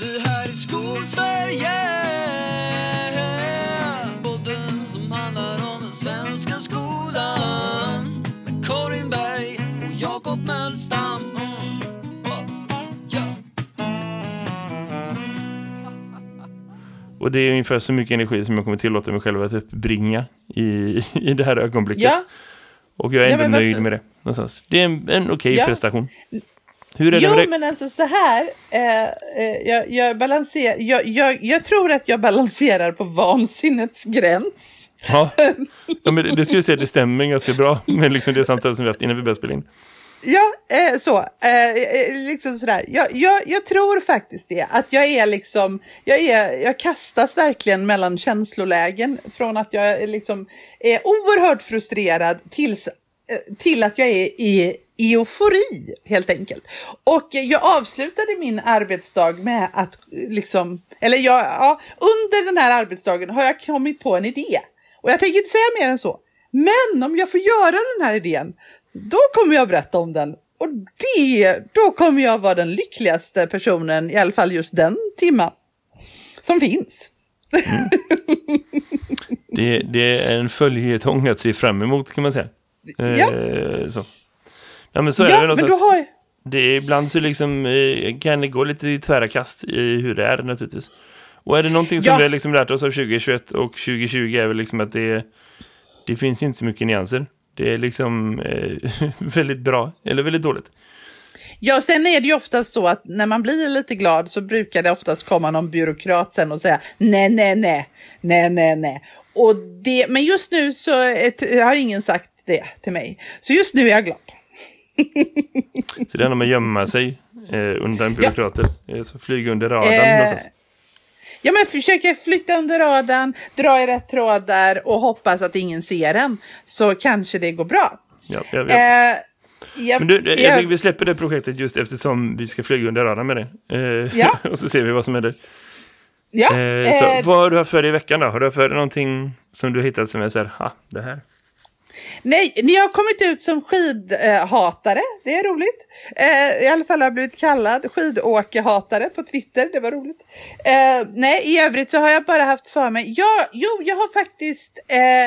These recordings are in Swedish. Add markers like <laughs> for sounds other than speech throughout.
Det här är Skolsverige Podden som handlar om den svenska skolan Med Karin Berg och Jakob Mölstam. Och det är ungefär så mycket energi som jag kommer tillåta mig själv att uppbringa i, <laughs> i det här ögonblicket. Ja, Och jag är Ja, ändå nöjd med det. Någonstans. Det är en, en okej Ja. prestation. Hur är det jo med dig? men alltså så här, eh, eh, jag, jag, balanser, jag, jag, jag tror att jag balanserar på vansinnets gräns. Ja. <laughs> ja, men det, det skulle jag säga, det stämmer ganska bra med liksom det samtalet som vi haft innan vi började spela in. Ja, eh, så. Eh, eh, liksom sådär. Jag, jag, jag tror faktiskt det. Att jag är liksom, jag, är, jag kastas verkligen mellan känslolägen. Från att jag är liksom är oerhört frustrerad tills, eh, till att jag är i eufori helt enkelt. Och eh, jag avslutade min arbetsdag med att eh, liksom, eller jag, ja, under den här arbetsdagen har jag kommit på en idé. Och jag tänker inte säga mer än så. Men om jag får göra den här idén, då kommer jag berätta om den. Och det, då kommer jag vara den lyckligaste personen, i alla fall just den timma, som finns. <laughs> Det, det är en följetong att se fram emot kan man säga. Eh, Ja. så. Ja, men så är det Ja, men någonstans. då har jag... Det är, ibland så liksom, eh, kan det gå lite i tvära kast i hur det är naturligtvis. Och är det någonting som Ja. vi har liksom lärt oss av 2021 och 2020 är väl liksom att det, det finns inte så mycket nyanser. Det är liksom eh, <laughs> väldigt bra eller väldigt dåligt. Ja, sen är det ju oftast så att när man blir lite glad så brukar det oftast komma någon byråkrat sen och säga nej, nej, nej, nej, nej, nej. Och det, men just nu så ett, har ingen sagt det till mig. Så just nu är jag glad. <laughs> Så det är när att gömma sig eh, undan byråkrater. Så flyga under radarn Eh, någonstans. Ja, men försöka flytta under radarn, dra i rätt trådar och hoppas att ingen ser en. Så kanske det går bra. Ja, ja, ja. Eh, jag, Men du, jag, jag- tycker vi släpper det projektet just eftersom vi ska flyga under radarn med det. Eh, Ja. <laughs> och så ser vi vad som händer. ja, Eh, så, eh, vad har du haft för dig i veckan då? Har du haft för dig någonting som du hittat som är så här, ha, det här? Nej, ni har kommit ut som skidhatare. Det är roligt. Eh, I alla fall har jag blivit kallad skidåkehatare på Twitter. Det var roligt. Eh, nej, i övrigt så har jag bara haft för mig. Ja, jo, jag har faktiskt eh,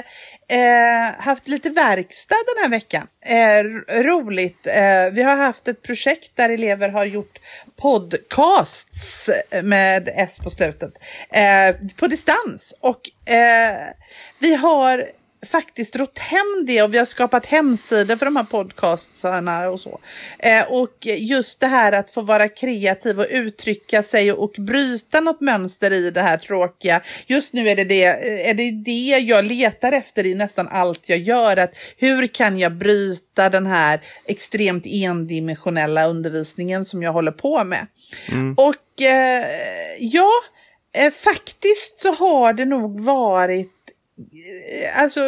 eh, haft lite verkstad den här veckan. Eh, roligt. Eh, vi har haft ett projekt där elever har gjort podcasts med S på slutet eh, på distans. Och eh, vi har faktiskt rott hem det och vi har skapat hemsidor för de här podcastarna och så. Eh, och just det här att få vara kreativ och uttrycka sig och bryta något mönster i det här tråkiga. Just nu är det det, eh, är det, det jag letar efter i nästan allt jag gör. Att hur kan jag bryta den här extremt endimensionella undervisningen som jag håller på med. Och eh, ja, eh, faktiskt så har det nog varit Eh, alltså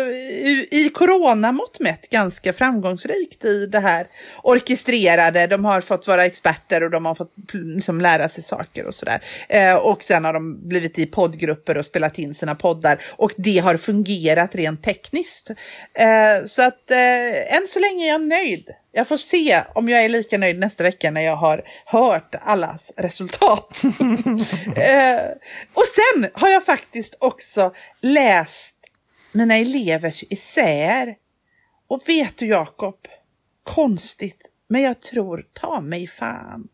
i, coronamått mätt ganska framgångsrikt i det här orkestrerade. De har fått vara experter och de har fått liksom, lära sig saker och sådär. Eh, och sen har de blivit i poddgrupper och spelat in sina poddar och det har fungerat rent tekniskt. Eh, så att eh, än så länge är jag nöjd. Jag får se om jag är lika nöjd nästa vecka när jag har hört allas resultat. <laughs> eh, och sen har jag faktiskt också läst mina elevers essäer. Och vet du Jakob, konstigt, men jag tror ta mig fan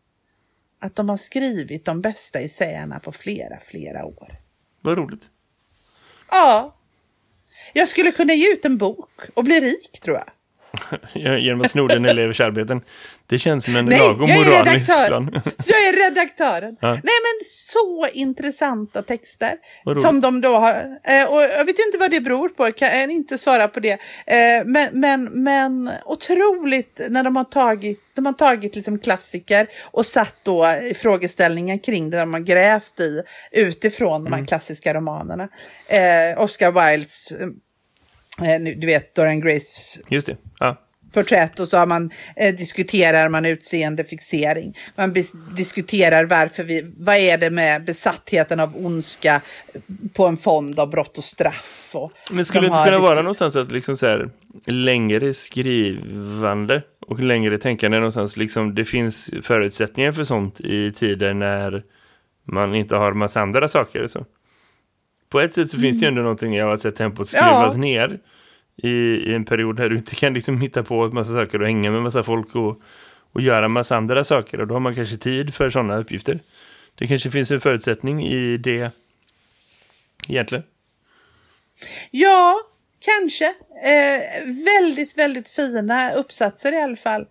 att de har skrivit de bästa essäerna på flera, flera år. Vad roligt. Ja, jag skulle kunna ge ut en bok och bli rik tror jag. <laughs> Genom att sno den elevers arbeten. Det känns som en Nej, lagom jag är moralisk plan. <laughs> Jag är redaktören. Ja. Nej men så intressanta texter som de då har. Eh, och jag vet inte vad det beror på, jag kan inte svara på det. Eh, men, men, men otroligt när de har tagit, de har tagit liksom klassiker och satt då frågeställningar kring det de har grävt i utifrån de här klassiska romanerna. Eh, Oscar Wildes, du vet Dorian Grays Just det. Ja. porträtt och så har man, eh, diskuterar man utseendefixering. Man diskuterar varför vi, vad är det med besattheten av ondska på en fond av brott och straff. Och Men skulle de det inte kunna vara någonstans att liksom så här, längre skrivande och längre tänkande någonstans, liksom det finns förutsättningar för sånt i tider när man inte har massa andra saker. Så. På ett sätt så finns det ju ändå någonting av att se tempot skruvas Ja. ner i, i en period där du inte kan liksom hitta på en massa saker och hänga med massa folk och, och göra massa andra saker. Och då har man kanske tid för sådana uppgifter. Det kanske finns en förutsättning i det egentligen. Ja, kanske. Eh, väldigt, väldigt fina uppsatser i alla fall.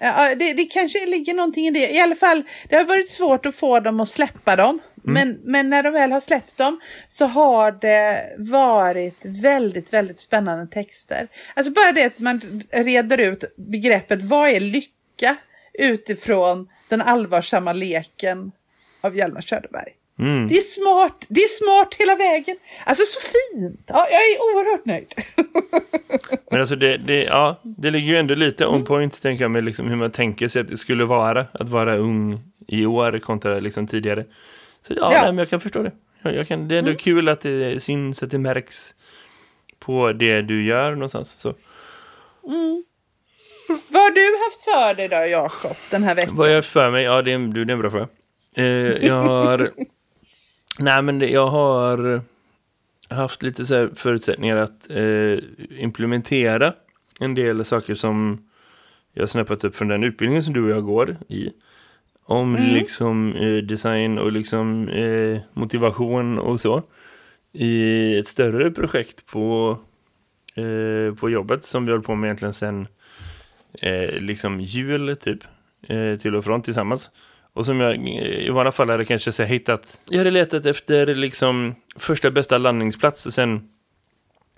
Ja, det, det kanske ligger någonting i det. I alla fall, det har varit svårt att få dem att släppa dem. Men, men när de väl har släppt dem så har det varit väldigt, väldigt spännande texter. Alltså bara det att man reder ut begreppet vad är lycka utifrån den allvarsamma leken av Hjalmar Söderberg. Mm. Det är smart, det är smart hela vägen. Alltså så fint. Ja, jag är oerhört nöjd. <laughs> Men alltså det, det, ja, det ligger ju ändå lite on point tänker jag med liksom hur man tänker sig att det skulle vara att vara ung i år kontra liksom tidigare. Så ja, Ja. Nej, men jag kan förstå det. Jag, jag kan, det är ändå kul att det syns, att det märks på det du gör någonstans. Så. Vad har du haft för dig då, Jakob, den här veckan? Vad jag har för mig? Ja, det är, du, det är en bra fråga. Eh, jag har... <laughs> nej, men det, jag har haft lite så förutsättningar att eh, implementera en del saker som jag har snappat upp från den utbildningen som du och jag går i. Om liksom eh, design och liksom eh, motivation och så. I ett större projekt på, eh, på jobbet som vi håller på med egentligen sen eh, liksom jul typ eh, till och från tillsammans. Och som jag eh, i vanliga fall hade kanske så här, hittat. Jag hade letat efter liksom första bästa landningsplats och sen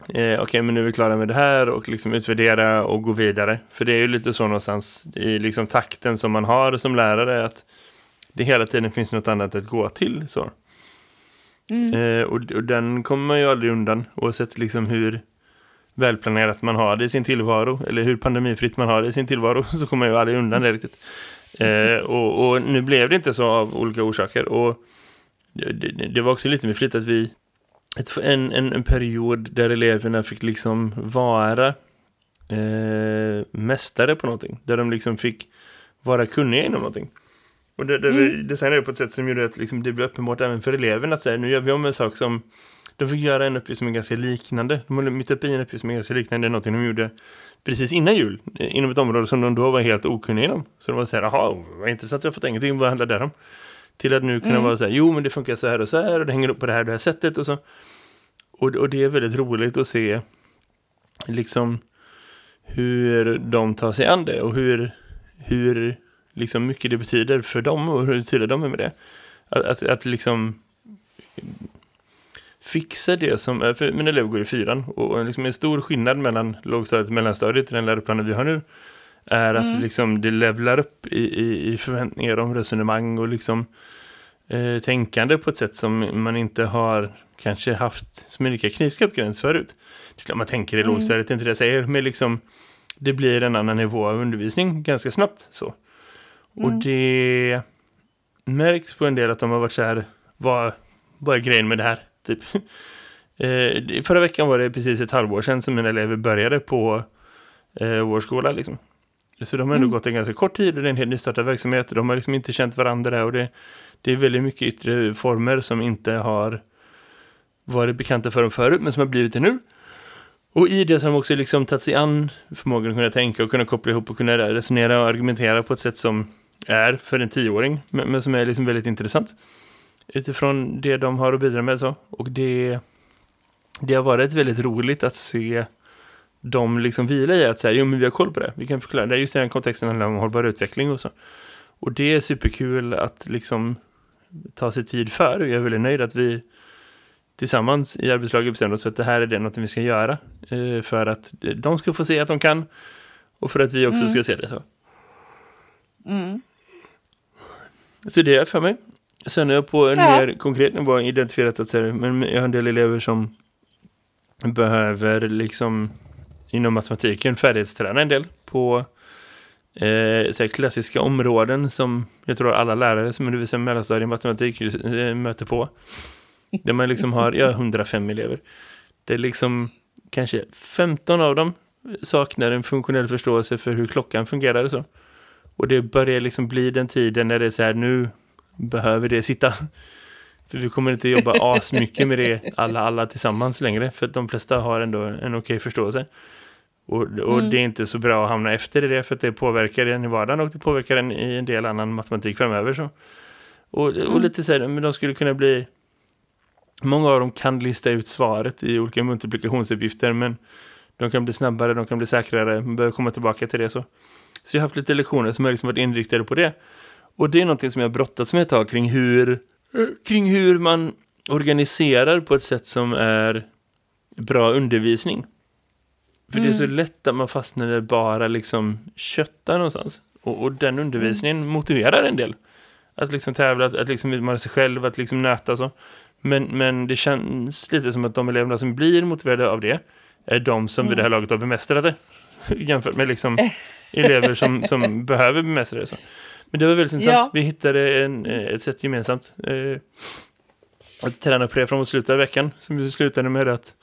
eh, okej men nu är vi klara med det här och liksom utvärdera och gå vidare. För det är ju lite så någonstans i liksom takten som man har som lärare att det hela tiden finns något annat att gå till så. Eh, och, och den kommer man ju aldrig undan oavsett liksom hur välplanerat man har det i sin tillvaro eller hur pandemifritt man har det i sin tillvaro <laughs> så kommer man ju aldrig undan det riktigt. Eh, och, och nu blev det inte så av olika orsaker och det, det, det var också lite med flit att vi ett, en, en, en period där eleverna fick liksom vara eh, mästare på någonting. Där de liksom fick vara kunniga inom någonting. Och det, det vi designade på ett sätt som gjorde att liksom det blev uppenbart även för eleverna att säga, nu gör vi om en sak som de fick göra en uppgift som är ganska liknande. De var mitt uppe i en uppgift som är ganska liknande någonting de gjorde precis innan jul. eh, Inom ett område som de då var helt okunniga inom. Så de var så här, jaha, vad intressant, jag har fått ingenting, vad handlar det om? Till att nu kunna vara så här, jo men det funkar så här och så här och det hänger upp på det här och det här sättet och så. Och, och det är väldigt roligt att se liksom hur de tar sig an det och hur, hur liksom mycket det betyder för dem och hur tydliga de är med det. Att, att, att liksom fixa det som, eh, för mina elever går i fyran och liksom en stor skillnad mellan lågstadiet och mellanstadiet i den läroplanen vi har nu är att liksom det levlar upp i, i, i förväntningar om resonemang och liksom eh, tänkande på ett sätt som man inte har kanske haft som en lika knivskarp gräns förut. Det klart man tänker i lågstadiet, det är inte det jag säger, men liksom det blir en annan nivå av undervisning ganska snabbt så. Och det märks på en del att de har varit så här, vad, vad är grejen med det här? <laughs> Typ. Eh, förra veckan var det precis ett halvår sedan som mina elever började på eh, vår skola. Liksom. Så de har ändå gått en ganska kort tid och det är en helt nystartad verksamhet. De har liksom inte känt varandra och det, det är väldigt mycket yttre former som inte har varit bekanta för dem förut men som har blivit det nu. Och i det så har de också liksom tagit sig an förmågan att kunna tänka och kunna koppla ihop och kunna resonera och argumentera på ett sätt som är för en tioåring men, men som är liksom väldigt intressant utifrån det de har att bidra med så. Och det, det har varit väldigt roligt att se dem liksom vila i att säga, jo men vi har koll på det, vi kan förklara det. Just i den kontexten handlar om hållbar utveckling och så. Och det är superkul att liksom ta sig tid för. Och jag är väldigt nöjd att vi tillsammans i arbetslaget bestämde oss för att det här är det något vi ska göra. Eh, för att de ska få se att de kan. Och för att vi också ska se det så. Så det är för mig. Sen är jag på en Ja. mer konkret nivå identifierat att säga, men jag har en del elever som behöver liksom inom matematiken färdighetsträna en del på eh, så här klassiska områden som jag tror alla lärare som undervisar i mellanstadiet i matematik eh, möter på. Där man liksom har, ja, 105 elever. Det är liksom kanske 15 av dem saknar en funktionell förståelse för hur klockan fungerar och så. Och det börjar liksom bli den tiden när det är så här, nu behöver det sitta. För vi kommer inte jobba asmycket med det alla, alla tillsammans längre. För de flesta har ändå en okej förståelse. Och, och Mm. det är inte så bra att hamna efter i det för att det påverkar en i vardagen och det påverkar en i en del annan matematik framöver. Så. Och, och Mm. lite så här, men de skulle kunna bli... Många av dem kan lista ut svaret i olika multiplikationsuppgifter men de kan bli snabbare, de kan bli säkrare, man behöver komma tillbaka till det så. Så jag har haft lite lektioner som har liksom varit inriktade på det. Och det är någonting som jag har brottats med ett tag kring hur, kring hur man organiserar på ett sätt som är bra undervisning. För det är så lätt att man fastnar i bara liksom köttar någonstans. Och, och den undervisningen motiverar en del. Att liksom tävla, att, att liksom utmana sig själv, att liksom nöta så. Men, men det känns lite som att de eleverna som blir motiverade av det är de som vid det här laget har bemästrat det. <laughs> Jämfört med liksom <laughs> elever som, som behöver bemästra det. Så. Men det var väldigt intressant. Ja. Vi hittade en, ett sätt gemensamt. Eh, att träna på det från slutet av veckan. Som vi slutade med att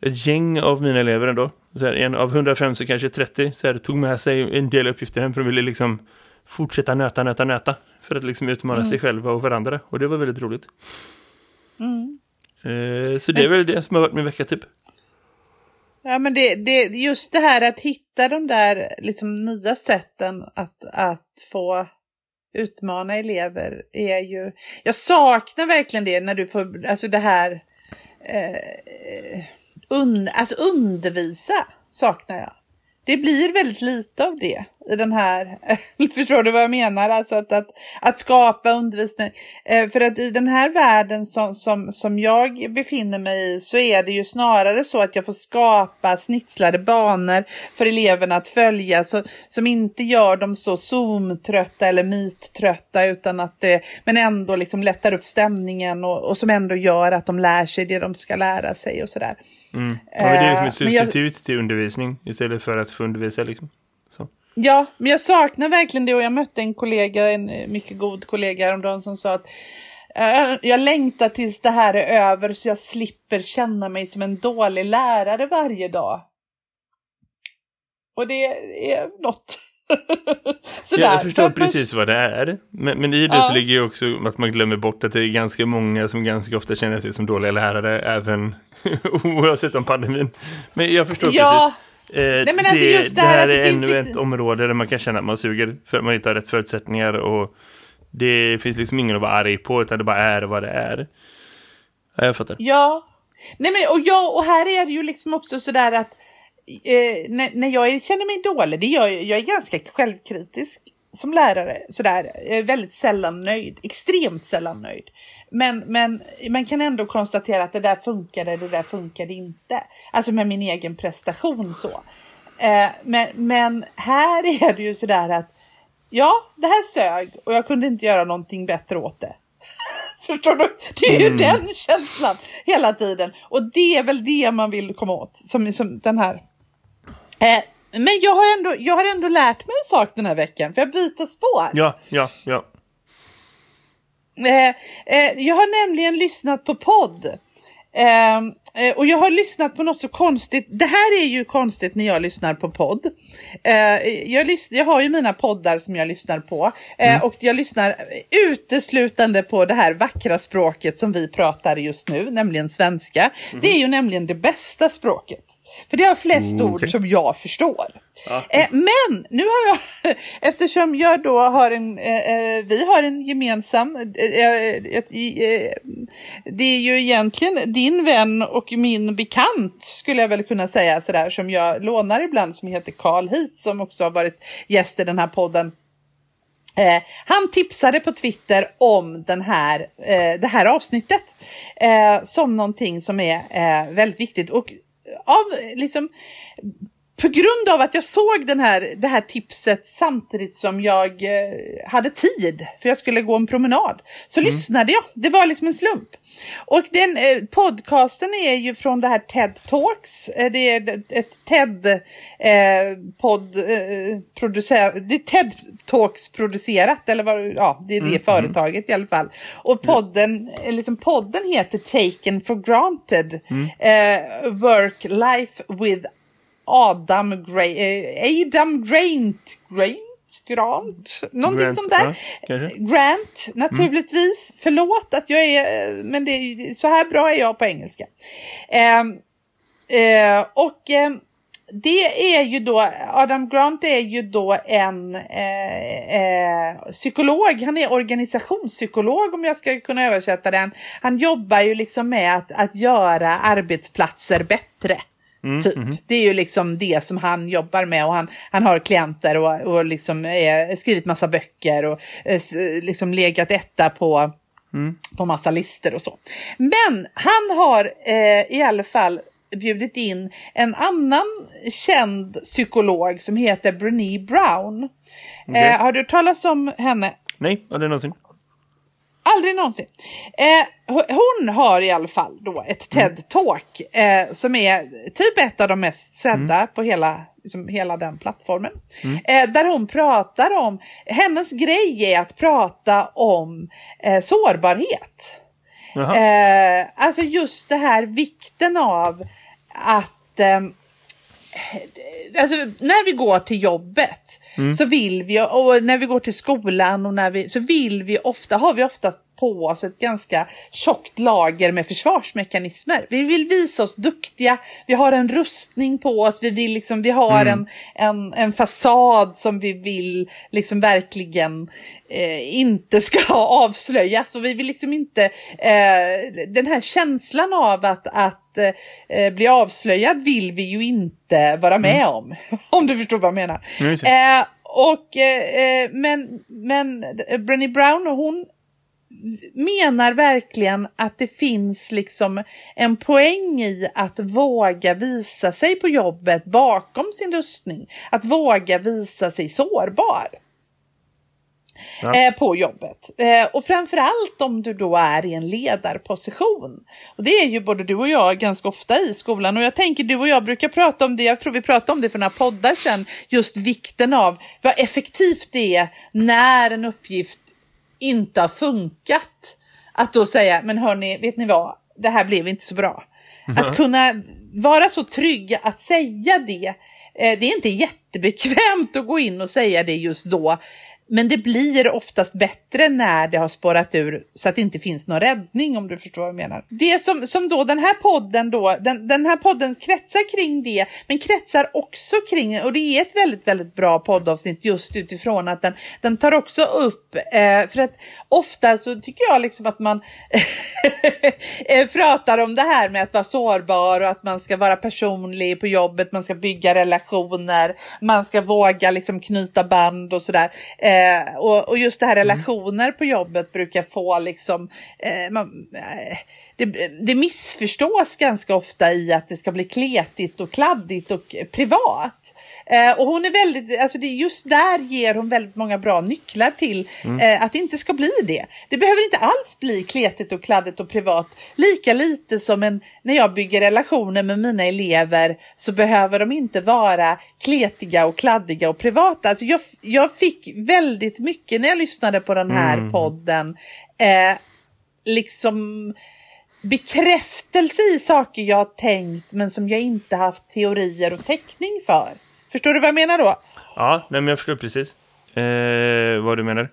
ett gäng av mina elever ändå. Så här, en av 105 så kanske 30 så här, tog med sig en del uppgifter hem för de ville liksom fortsätta nöta, nöta, nöta. För att liksom utmana sig själva och varandra. Och det var väldigt roligt. Mm. Eh, så det är väl det som har varit min vecka typ. Ja, men det, det, just det här att hitta de där liksom, nya sätten att, att få utmana elever är ju... Jag saknar verkligen det när du får, alltså det här... Eh, un, alltså undervisa saknar jag. Det blir väldigt lite av det i den här, <laughs> förstår du vad jag menar? Alltså att, att, att skapa undervisning. Eh, för att i den här världen som, som, som jag befinner mig i så är det ju snarare så att jag får skapa snitslade banor för eleverna att följa så, som inte gör dem så zoomtrötta eller mittrötta utan att det, men ändå liksom lättar upp stämningen och, och som ändå gör att de lär sig det de ska lära sig och sådär. Mm. Ja, men det är liksom ett Eh, men jag- substitut till undervisning istället för att få undervisa liksom. Så. Ja, men jag saknar verkligen det och jag mötte en kollega, en eh, mycket god kollega häromdagen som sa att eh, jag längtar tills det här är över så jag slipper känna mig som en dålig lärare varje dag. Och det är något. <laughs> Sådär. Ja, jag för förstår precis vad det är. Men, men i det Ja. så ligger ju också att man glömmer bort att det är ganska många som ganska ofta känner sig som dåliga lärare, även <laughs> oavsett om pandemin. Men jag förstår Ja, precis. Eh, men alltså det, det det här här det är finns ännu liksom- ett område där man kan känna att man suger för att man inte har rätt förutsättningar och det finns liksom ingen att vara arg på utan det bara är vad det är. Ja, jag fattar. Ja. Nej men och, jag, och här är det ju liksom också sådär att eh, när, när jag känner mig dålig, det gör jag, jag är ganska självkritisk som lärare, sådär, jag är väldigt sällan nöjd, extremt sällan nöjd. Men, men man kan ändå konstatera att det där funkade, det där funkade inte. Alltså med min egen prestation så. Eh, men, men här är det ju sådär att ja, det här sög och jag kunde inte göra någonting bättre åt det. <laughs> Förstår du? Det är ju den känslan hela tiden. Och det är väl det man vill komma åt. Som, som den här. Eh, men jag har, ändå, jag har ändå lärt mig en sak den här veckan. För jag byter spår. Ja, ja, ja. Eh, eh, jag har nämligen lyssnat på podd. Eh, eh, och jag har lyssnat på något så konstigt. Det här är ju konstigt när jag lyssnar på podd. Eh, jag, lys- jag har ju mina poddar som jag lyssnar på. Eh, Och jag lyssnar uteslutande på det här vackra språket som vi pratar just nu, nämligen svenska. Det är ju nämligen det bästa språket. För det har flest Mm, ord okej. som jag förstår. Ja. Eh, men nu har jag, <laughs> eftersom jag då har en, eh, eh, vi har en gemensam, eh, eh, eh, det är ju egentligen din vän och min bekant skulle jag väl kunna säga sådär som jag lånar ibland som heter Carl Hit som också har varit gäst i den här podden. Eh, han tipsade på Twitter om den här, eh, det här avsnittet eh, som någonting som är väldigt viktigt. Och av liksom på grund av att jag såg den här, det här tipset samtidigt som jag eh, hade tid, för jag skulle gå en promenad, så lyssnade jag. Det var liksom en slump. Och den eh, podcasten är ju från det här TED Talks. Eh, det är ett TED eh, podd eh, producerat, det är TED Talks producerat, eller vad, ja, det är det företaget i alla fall. Och podden, eh, liksom podden heter Taken for Granted, eh, Work Life with Adam, Gra eh, Adam Graint. Graint? Grant, någonting Grant, sånt där. ja. Grant, naturligtvis. Förlåt att jag är, men det, är- så här bra är jag på engelska. Ehm, eh, och ehm, det är ju då, Adam Grant är ju då en eh, eh, psykolog, han är organisationspsykolog om jag ska kunna översätta den. Han jobbar ju liksom med att, att göra arbetsplatser bättre. Typ. Det är ju liksom det som han jobbar med och han, han har klienter och, och liksom är, skrivit massa böcker och eh, liksom legat etta på, på massa listor och så. Men han har eh, i alla fall bjudit in en annan känd psykolog som heter Brené Brown. Okej. Eh, har du talas om henne? Nej, aldrig någonsin. Aldrig någonsin. Eh, ho- hon har i alla fall då ett TED-talk eh, som är typ ett av de mest sedda på hela, liksom, hela den plattformen. Eh, där hon pratar om, hennes grej är att prata om eh, sårbarhet. Eh, alltså just det här vikten av att ehm, Alltså, när vi går till jobbet så vill vi, och när vi går till skolan och när vi, så vill vi ofta, har vi ofta på oss ett ganska tjockt lager med försvarsmekanismer. Vi vill visa oss duktiga, vi har en rustning på oss, vi, vill liksom, vi har en, en, en fasad som vi vill liksom verkligen eh, inte ska <laughs> avslöjas. Och vi vill liksom inte, eh, den här känslan av att, att eh, bli avslöjad vill vi ju inte vara med om. <laughs> Om du förstår vad jag menar. Eh, och, eh, eh, men, men Brené Brown, hon menar verkligen att det finns liksom en poäng i att våga visa sig på jobbet bakom sin rustning. Att våga visa sig sårbar. Ja. Eh, på jobbet. Eh, och framförallt om du då är i en ledarposition. Och det är ju både du och jag ganska ofta i skolan. Och jag tänker du och jag brukar prata om det, jag tror vi pratade om det för några poddar sedan. Just vikten av vad effektivt det är när en uppgift inte har funkat. Att då säga, men hörni, vet ni vad? Det här blev inte så bra. Att kunna vara så trygg att säga det. Eh, det är inte jättebekvämt att gå in och säga det just då. Men det blir oftast bättre när det har spårat ur så att det inte finns någon räddning om du förstår vad jag menar. Det som, som då den här podden då, den, den här podden kretsar kring det, men kretsar också kring, och det är ett väldigt, väldigt bra poddavsnitt just utifrån att den, den tar också upp, eh, för att ofta så tycker jag liksom att man <laughs> eh, pratar om det här med att vara sårbar och att man ska vara personlig på jobbet, man ska bygga relationer, man ska våga liksom knyta band och sådär. Eh, och, och just det här relationer på jobbet brukar få liksom, eh, man, eh, det, det missförstås ganska ofta i att det ska bli kletigt och kladdigt och privat. Eh, och hon är väldigt, alltså det just där ger hon väldigt många bra nycklar till eh, att det inte ska bli det. Det behöver inte alls bli kletigt och kladdigt och privat. Lika lite som en, när jag bygger relationer med mina elever så behöver de inte vara kletiga och kladdiga och privata. Alltså jag, jag fick väldigt mycket när jag lyssnade på den här podden. Eh, liksom bekräftelse i saker jag har tänkt men som jag inte haft teorier och täckning för. Förstår du vad jag menar då? Ja, nej, men jag förstår precis eh, vad du menar.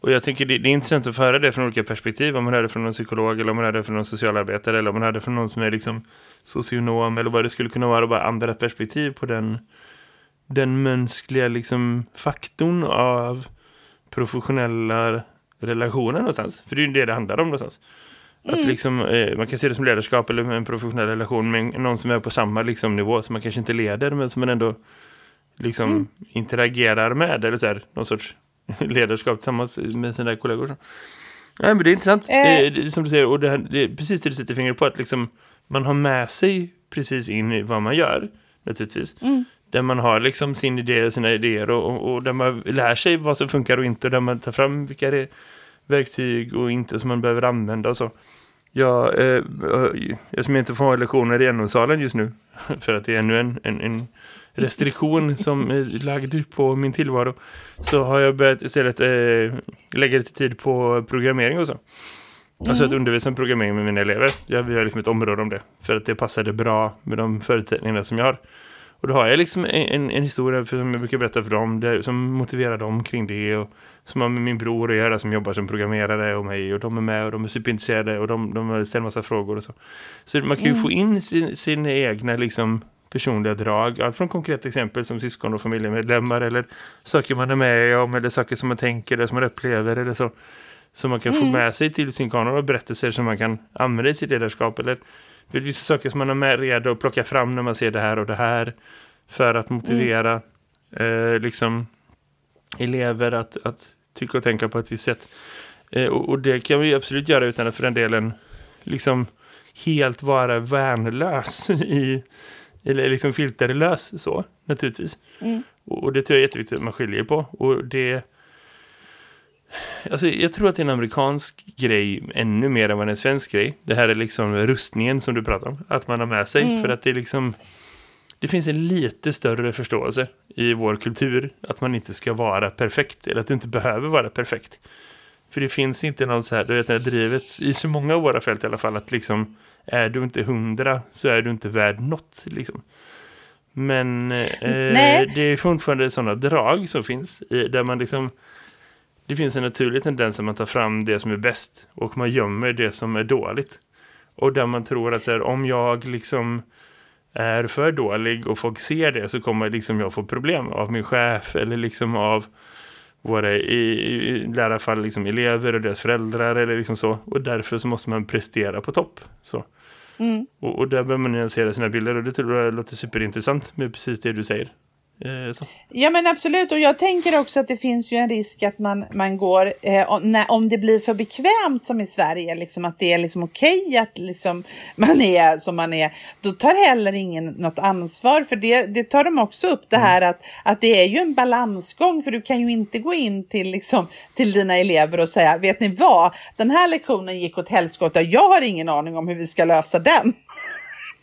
Och jag tycker det, det är intressant att föra det från olika perspektiv. Om man hör det från någon psykolog eller om man hör det från någon socialarbetare eller om man hör det från någon som är liksom socionom eller vad det skulle kunna vara. Bara andra perspektiv på den, den mänskliga liksom faktorn av professionella relationer någonstans. För det är ju det det handlar om någonstans. Att liksom, eh, man kan se det som ledarskap eller en professionell relation med någon som är på samma liksom, nivå som man kanske inte leder men som man ändå liksom interagerar med eller så här, någon sorts <laughs> ledarskap tillsammans med sina kollegor. Så. Nej, men det är intressant. Eh. Eh, som du säger, och det, här, det är precis det du sätter fingret på att liksom, man har med sig precis in i vad man gör, naturligtvis. Där man har liksom sin idé och sina idéer och, och, och där man lär sig vad som funkar och inte och där man tar fram vilka det är verktyg och inte som man behöver använda och så. Jag, eh, jag som inte får ha lektioner i NO-salen just nu <laughs> för att det är ännu en, en, en restriktion som är lagd på min tillvaro så har jag börjat istället eh, lägga lite tid på programmering och så. Alltså att undervisa om programmering med mina elever. Jag, vi har liksom ett område om det för att det passade bra med de förutsättningarna som jag har. Och då har jag liksom en, en historia för, som jag brukar berätta för dem, där, som motiverar dem kring det. Och som har med min bror att göra som jobbar som programmerare och mig. Och de är med och de är superintresserade och de, de ställer massa frågor och så. Så man kan ju Mm. få in sin, sina egna liksom personliga drag. Allt från konkreta exempel som syskon och familjemedlemmar eller saker man är med om eller saker som man tänker eller som man upplever eller så. Som man kan få Mm. med sig till sin kanon och berättelser som man kan använda i sitt ledarskap eller det finns vissa saker som man är med redo att plocka fram när man ser det här och det här för att motivera eh, liksom elever att, att tycka och tänka på ett visst sätt. Eh, och, och det kan vi absolut göra utan att för den delen liksom helt vara värnlös <laughs> i eller liksom filterlös så, naturligtvis. Mm. Och, och det tror jag är jätteviktigt att man skiljer på. Och det... Alltså, jag tror att det är en amerikansk grej ännu mer än vad en svensk grej. Det här är liksom rustningen som du pratar om. Att man har med sig. Mm. För att det är liksom... Det finns en lite större förståelse i vår kultur att man inte ska vara perfekt. Eller att du inte behöver vara perfekt. För det finns inte något så här, du vet, det här drivet i så många av våra fält i alla fall, att liksom är du inte hundra så är du inte värd något, liksom. Men eh, det är fortfarande sådana drag som finns i, där man liksom det finns en naturlig tendens att man tar fram det som är bäst och man gömmer det som är dåligt. Och där man tror att här, om jag liksom är för dålig och folk ser det så kommer liksom jag få problem av min chef eller liksom av våra i, i, i liksom elever och deras föräldrar eller liksom så. Och därför så måste man prestera på topp. Så. Mm. Och, och där behöver man nyansera sina bilder och det tror jag låter superintressant med precis det du säger. Eh, så. Ja men absolut. Och jag tänker också att det finns ju en risk att man, man går, eh, om, när, om det blir för bekvämt som i Sverige, liksom att det är liksom okej att liksom man är som man är, då tar heller ingen något ansvar. För det, det tar de också upp det här att, att det är ju en balansgång. För du kan ju inte gå in till, liksom, till dina elever och säga, vet ni vad, den här lektionen gick åt helskotta, jag har ingen aning om hur vi ska lösa den.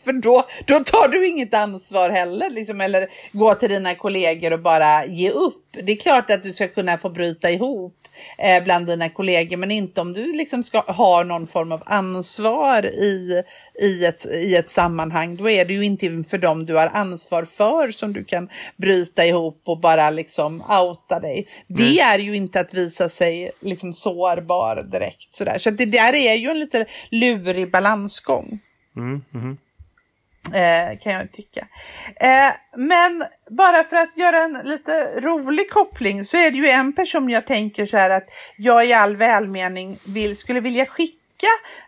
För då, då tar du inget ansvar heller, liksom, eller gå till dina kollegor och bara ge upp. Det är klart att du ska kunna få bryta ihop eh, bland dina kollegor, men inte om du liksom ska ha någon form av ansvar i, i, ett, i ett sammanhang. Då är det ju inte för dem du har ansvar för som du kan bryta ihop och bara liksom outa dig. Det är ju inte att visa sig liksom sårbar direkt. Sådär. Så det där är ju en lite lurig balansgång Mm, mhm. Eh, kan jag tycka. Eh, men bara för att göra en lite rolig koppling så är det ju en person jag tänker så här att jag i all välmening vill, skulle vilja skicka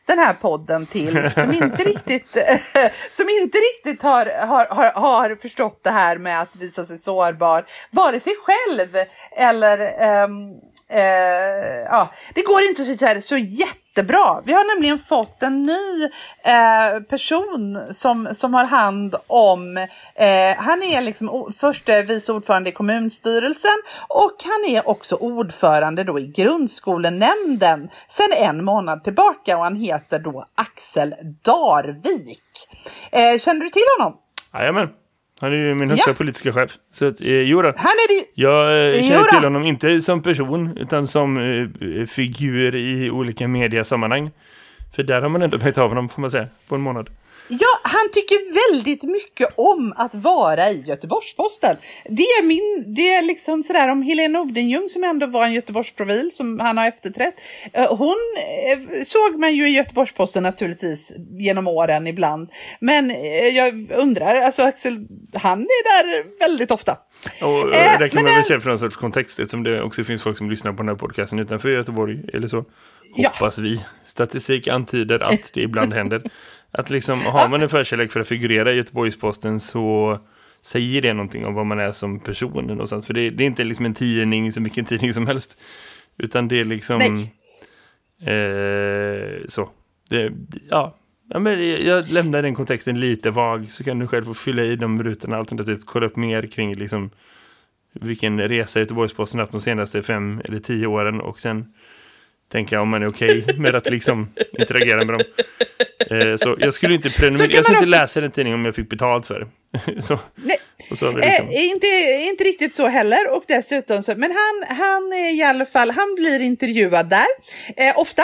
den här podden till <laughs> som inte riktigt, <laughs> som inte riktigt har, har, har, har förstått det här med att visa sig sårbar, vare sig själv eller ehm, eh, ja, det går inte så, här, så jättebra. Vi har nämligen fått en ny eh, person som, som har hand om, eh, han är liksom förste vice ordförande i kommunstyrelsen och han är också ordförande då i grundskolenämnden sedan en månad tillbaka och han heter då Axel Darvik. Eh, känner du till honom? Jajamän. Han är ju min högsta Ja. politiska chef. Så att, eh, jo då. Han är det Jag eh, känner till honom inte som person utan som eh, figur i olika mediasammanhang. För där har man ändå märkt av honom får man säga på en månad. Ja, han tycker väldigt mycket om att vara i Göteborgs-Posten. Det är min, det är liksom sådär om Helene Odenjung som ändå var en Göteborgsprofil som han har efterträtt. Eh, Hon eh, såg man ju i Göteborgs-Posten naturligtvis genom åren ibland. Men eh, jag undrar, alltså Axel, han är där väldigt ofta. Och eh, där kan man väl det- se för någon sorts kontext eftersom det också finns folk som lyssnar på den här podcasten utanför Göteborg eller så. Ja. Hoppas vi. Statistik antyder att det ibland <laughs> händer. Att liksom, har man en förkärlek för att figurera i Göteborgs-Posten så säger det någonting om vad man är som person någonstans. För det, det är inte liksom en tidning som vilken tidning som helst. Utan det är liksom... Eh, så. Det, ja. ja men jag lämnar den kontexten lite vag så kan du själv få fylla i de rutorna alternativt kolla upp mer kring liksom vilken resa Göteborgs-Posten haft de senaste fem eller tio åren och sen tänka om man är okej med att liksom interagera med dem. Eh, så jag skulle inte, Så kan prenumer- jag skulle inte läsa den tidningen om jag fick betalt för det. <laughs> så, Nej, så liksom, Eh, inte, inte riktigt så heller och dessutom så, men han, han är i alla fall, han blir intervjuad där, eh, ofta.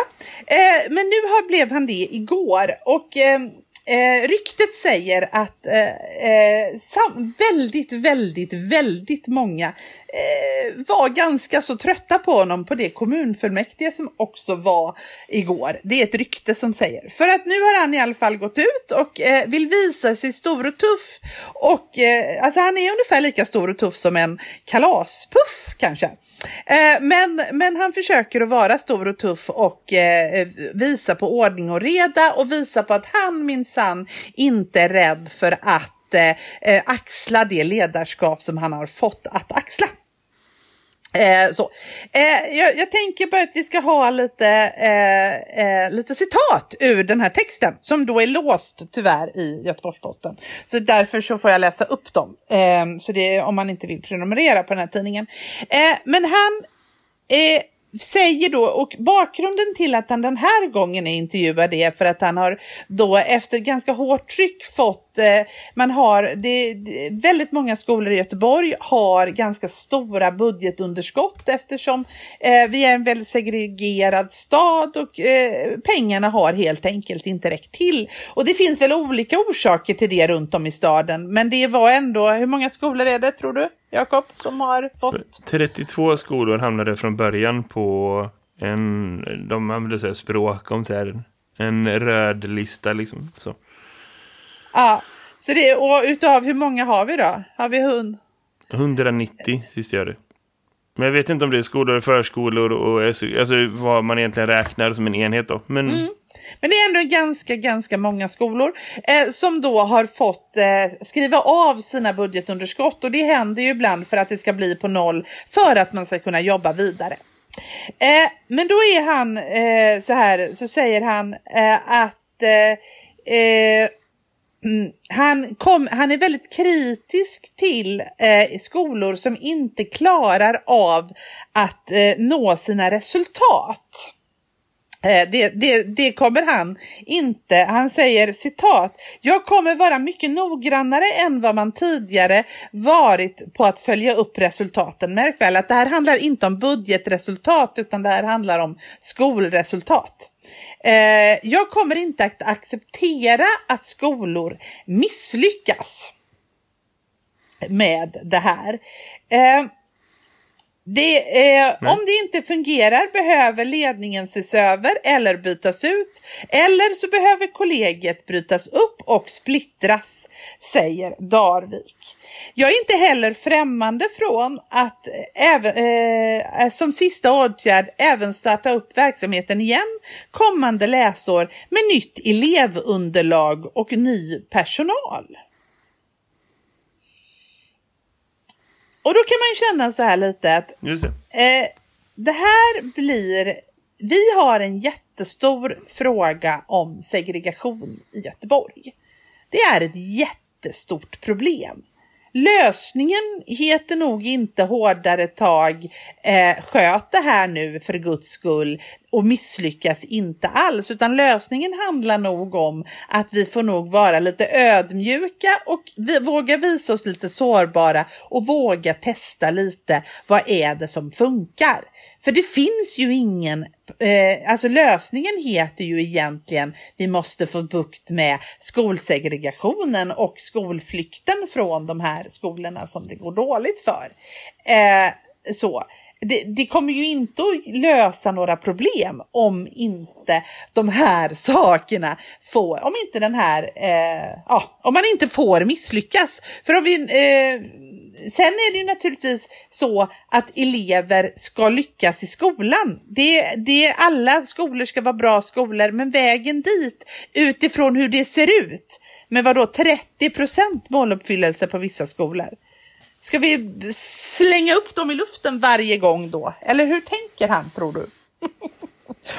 Eh, men nu har, blev han det igår och eh, ryktet säger att eh, eh, sam- väldigt, väldigt, väldigt många eh, var ganska så trötta på honom på det kommunfullmäktige som också var igår. Det är ett rykte som säger. För att nu har han i alla fall gått ut och eh, vill visa sig stor och tuff. Och eh, alltså han är ungefär lika stor och tuff som en kalaspuff kanske. Eh, Men, men han försöker att vara stor och tuff och eh, visa på ordning och reda och visa på att han minsann inte är rädd för att eh, eh axla det ledarskap som han har fått att axla. Eh, så. Eh, jag, jag tänker på att vi ska ha lite, eh, eh, lite citat ur den här texten som då är låst tyvärr i Göteborgs-Posten. Så därför så får jag läsa upp dem. Eh, så det är om man inte vill prenumerera på den här tidningen. Eh, men han eh, säger då, och bakgrunden till att han den här gången är intervjuad är för att han har då efter ganska hårt tryck fått, eh, man har, det, det, väldigt många skolor i Göteborg har ganska stora budgetunderskott eftersom eh, vi är en väldigt segregerad stad och eh, pengarna har helt enkelt inte räckt till. Och det finns väl olika orsaker till det runt om i staden, men det var ändå, hur många skolor är det tror du? Jakob, som har fått 32 skolor hamnade från början på en, de använde sig språk om så här, en röd lista liksom. Så. Ja, så det, och utav hur många har vi då? Har vi hund? 190 sist jag det. Men jag vet inte om det är skolor, förskolor och alltså vad man egentligen räknar som en enhet då. Men men det är ändå ganska, ganska många skolor eh, som då har fått eh, skriva av sina budgetunderskott och det händer ju ibland för att det ska bli på noll för att man ska kunna jobba vidare. Eh, men då är han eh, så här, så säger han eh, att eh, eh mm, han, kom, han är väldigt kritisk till eh, skolor som inte klarar av att eh, nå sina resultat. Eh, det, det, det kommer han inte. Han säger citat. Jag kommer vara mycket noggrannare än vad man tidigare varit på att följa upp resultaten. Märk väl att det här handlar inte om budgetresultat utan det här handlar om skolresultat. Eh, jag kommer inte att acceptera att skolor misslyckas med det här. Eh, det, eh, om det inte fungerar behöver ledningen ses över eller bytas ut. Eller så behöver kollegiet brytas upp och splittras, säger Darvik. Jag är inte heller främmande från att även, eh, som sista åtgärd även starta upp verksamheten igen kommande läsår med nytt elevunderlag och ny personal. Och då kan man ju känna så här lite att. Eh, det här blir... Vi har en jättestor fråga om segregation i Göteborg. Det är ett jättestort problem. Lösningen heter nog inte hårdare tag, eh, sköt det här nu för guds skull och misslyckas inte alls, utan lösningen handlar nog om att vi får nog vara lite ödmjuka och vi, våga visa oss lite sårbara och våga testa lite vad är det som funkar. För det finns ju ingen, eh, alltså lösningen heter ju egentligen vi måste få bukt med skolsegregationen och skolflykten från de här skolorna som det går dåligt för. Eh, så det, det, kommer ju inte att lösa några problem om inte de här <laughs> sakerna får, om inte den här, eh, ja, om man inte får misslyckas. För om vi, eh, sen är det ju naturligtvis så att elever ska lyckas i skolan. Det, det, alla skolor ska vara bra skolor, men vägen dit utifrån hur det ser ut, med vad då 30 procent måluppfyllelse på vissa skolor. Ska vi slänga upp dem i luften varje gång då? Eller hur tänker han tror du? <laughs>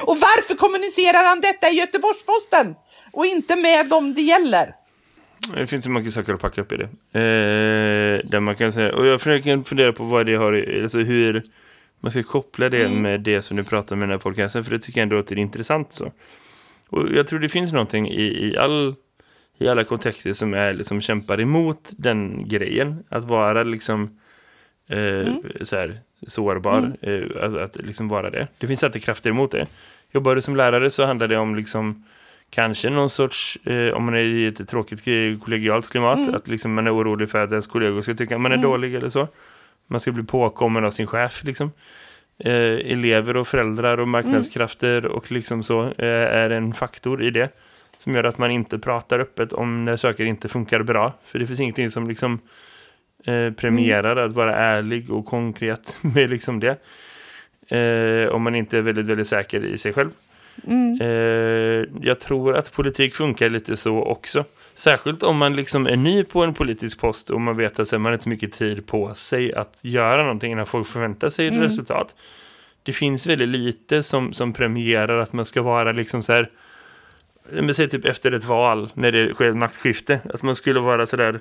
och varför kommunicerar han detta i Göteborgs-Posten och inte med dem det gäller? Det finns så mycket saker att packa upp i det. Eh, där man kan säga, och jag försöker fundera på vad det har, alltså hur man ska koppla det Mm. med det som du pratar med den här podcasten, för det tycker jag ändå att det är intressant så. Och jag tror det finns någonting i, i all i alla kontexter som är liksom kämpar emot den grejen. Att vara liksom eh, så här, sårbar. Eh, att, att liksom vara det. Det finns alltid krafter emot det. Jobbar du som lärare så handlar det om liksom kanske någon sorts, eh, om man är i ett tråkigt kollegialt klimat, att liksom man är orolig för att ens kollegor ska tycka att man är dålig eller så. Man ska bli påkommen av sin chef liksom. Eh, elever och föräldrar och marknadskrafter och liksom så eh, är en faktor i det som gör att man inte pratar öppet om när saker inte funkar bra. För det finns ingenting som liksom eh, premierar att vara ärlig och konkret <laughs> med liksom det. Eh, om man inte är väldigt, väldigt säker i sig själv. Mm. Eh, jag tror att politik funkar lite så också. Särskilt om man liksom är ny på en politisk post och man vet att man har inte så mycket tid på sig att göra någonting innan folk förväntar sig ett Mm. resultat. Det finns väldigt lite som, som premierar att man ska vara liksom så här men säg typ efter ett val när det sker ett maktskifte att man skulle vara så där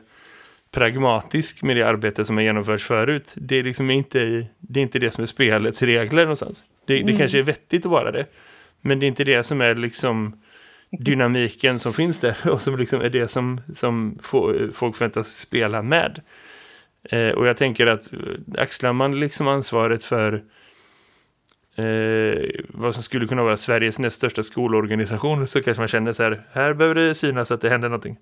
pragmatisk med det arbete som har genomförts förut. Det är liksom inte det, är inte det som är spelets regler någonstans. Det, det kanske är vettigt att vara det. Men det är inte det som är liksom dynamiken som finns där och som liksom är det som, som folk förväntas spela med. Eh, och jag tänker att eh, axlar man liksom ansvaret för eh, vad som skulle kunna vara Sveriges näst största skolorganisation så kanske man känner så här, här behöver det synas att det händer någonting.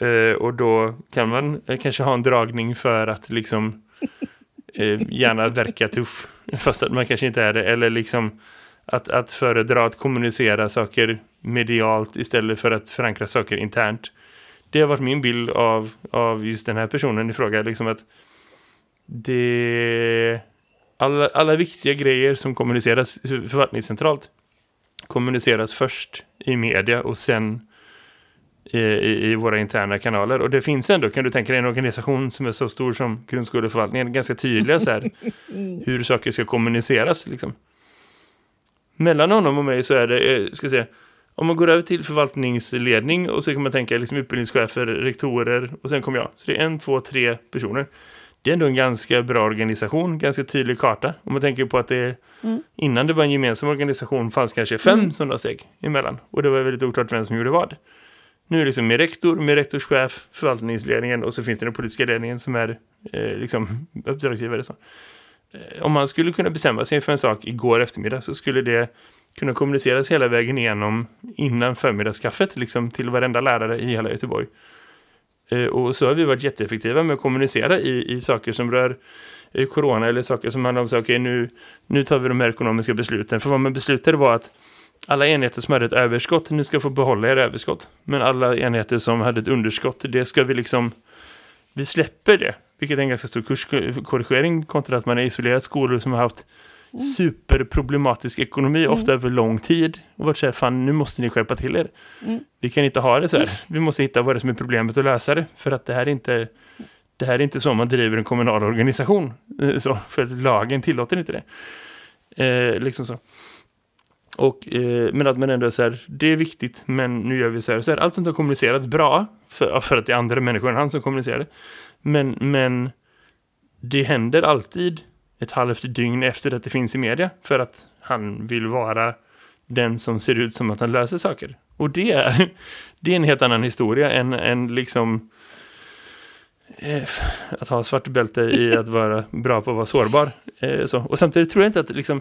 Eh, och då kan man eh, kanske ha en dragning för att liksom <laughs> eh, gärna verka tuff fast att man kanske inte är det eller liksom att, att föredra att kommunicera saker medialt istället för att förankra saker internt. Det har varit min bild av, av just den här personen i fråga. Liksom att det, alla, alla viktiga grejer som kommuniceras förvaltningscentralt kommuniceras först i media och sen i, i, i våra interna kanaler. Och det finns ändå, kan du tänka dig, en organisation som är så stor som grundskoleförvaltningen, ganska tydliga så här, <laughs> hur saker ska kommuniceras. Liksom. Mellan honom och mig så är det, eh, ska säga, om man går över till förvaltningsledning och så kan man tänka liksom utbildningschefer, rektorer och sen kommer jag. Så det är en, två, tre personer. Det är ändå en ganska bra organisation, ganska tydlig karta. Om man tänker på att det innan det var en gemensam organisation fanns kanske fem sådana steg emellan. Och det var väldigt oklart vem som gjorde vad. Nu är det liksom med rektor, med rektorschef, förvaltningsledningen och så finns det den politiska ledningen som är eh, liksom <laughs> uppdragsgivare. Så. Eh, om man skulle kunna bestämma sig för en sak igår eftermiddag så skulle det kunna kommuniceras hela vägen igenom innan förmiddagskaffet liksom till varenda lärare i hela Göteborg. Eh, och så har vi varit jätteeffektiva med att kommunicera i, i saker som rör eh, corona eller saker som handlar om så okay, nu, nu tar vi de här ekonomiska besluten. För vad man beslutade var att alla enheter som hade ett överskott, nu ska få behålla era överskott. Men alla enheter som hade ett underskott, det ska vi liksom, vi släpper det. Vilket är en ganska stor kurskorrigering kontra att man är isolerat skolor som har haft superproblematisk ekonomi, ofta över lång tid. Och varit så här, fan nu måste ni skärpa till er. Vi kan inte ha det så här. Vi måste hitta vad det är som är problemet och lösa det. För att det här är inte, det här är inte så man driver en kommunal organisation. Eh, Så, för att lagen tillåter inte det. Eh, liksom så. Och, eh, men att man ändå är så här, det är viktigt, men nu gör vi så här. Så här allt sånt har kommunicerats bra, för, för att det är andra människor än han som kommunicerar det. Men, men det händer alltid ett halvt dygn efter att det finns i media, för att han vill vara den som ser ut som att han löser saker. Och det är, <laughs> det är en helt annan historia än, än liksom eh, att ha svart bälte i att vara bra på att vara sårbar. Eh, så. Och samtidigt tror jag inte att liksom,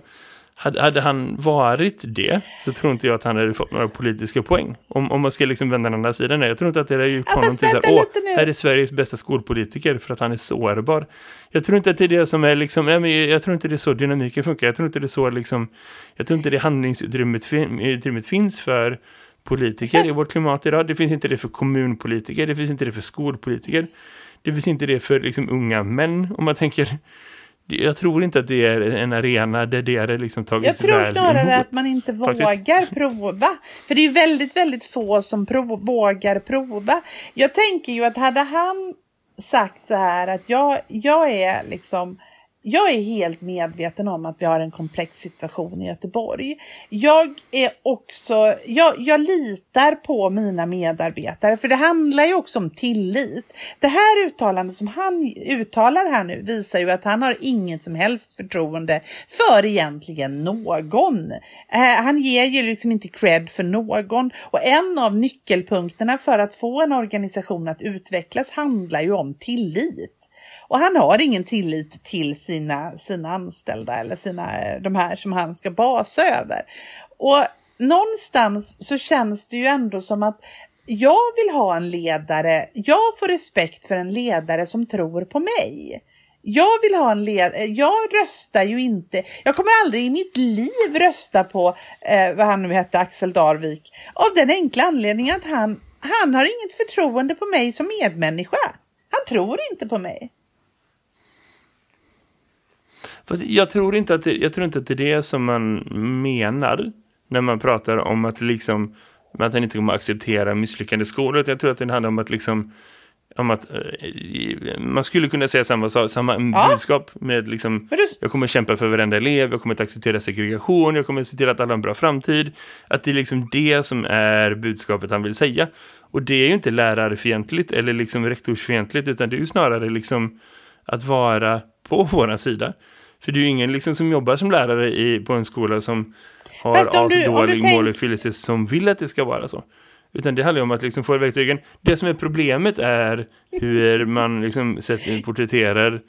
hade, hade han varit det så tror inte jag att han hade fått några politiska poäng. Om, om man ska liksom vända den andra sidan. Jag tror inte att det är ju Ja, honom till så här, vänta åh, lite nu." här är Sveriges bästa skolpolitiker för att han är sårbar. Jag tror inte att det är det som är liksom, nej, men jag tror inte det är så dynamiken funkar. Jag tror inte det är så liksom, jag tror inte det handlingsutrymmet fin, utrymmet finns för politiker Fast- i vårt klimat idag. Det finns inte det för kommunpolitiker, det finns inte det för skolpolitiker. Det finns inte det för liksom unga män, om man tänker jag tror inte att det är en arena där det är liksom tagits Jag tror snarare emot. att man inte faktiskt. vågar prova. För det är väldigt, väldigt få som prov, vågar prova. Jag tänker ju att hade han sagt så här att jag, jag är liksom jag är helt medveten om att vi har en komplex situation i Göteborg. Jag är också, jag, jag litar på mina medarbetare för det handlar ju också om tillit. Det här uttalandet som han uttalar här nu visar ju att han har inget som helst förtroende för egentligen någon. Eh, han ger ju liksom inte cred för någon och en av nyckelpunkterna för att få en organisation att utvecklas handlar ju om tillit. Och han har ingen tillit till sina, sina anställda eller sina, eh, de här som han ska basa över. Och någonstans så känns det ju ändå som att jag vill ha en ledare, jag får respekt för en ledare som tror på mig. Jag vill ha en ledare, jag röstar ju inte, jag kommer aldrig i mitt liv rösta på, eh, vad han nu hette, Axel Darvik. Av den enkla anledningen att han, han har inget förtroende på mig som medmänniska. Han tror inte på mig. Fast jag tror inte att det, jag tror inte att det är det som man menar när man pratar om att liksom att han inte kommer att acceptera misslyckande skolor. Jag tror att det handlar om att liksom om att eh, man skulle kunna säga samma samma ja. budskap med liksom, jag kommer kämpa för varenda elev, jag kommer att acceptera segregation, jag kommer att se till att alla har en bra framtid. Att det är liksom det som är budskapet han vill säga. Och det är ju inte lärarfientligt eller liksom rektorsfientligt utan det är ju snarare liksom att vara på våran sida. För det är ju ingen liksom som jobbar som lärare i, på en skola som har asdålig tänk... måluppfyllelse som vill att det ska vara så. Utan det handlar om att liksom få verktygen. Det som är problemet är hur man liksom sätter, porträtterar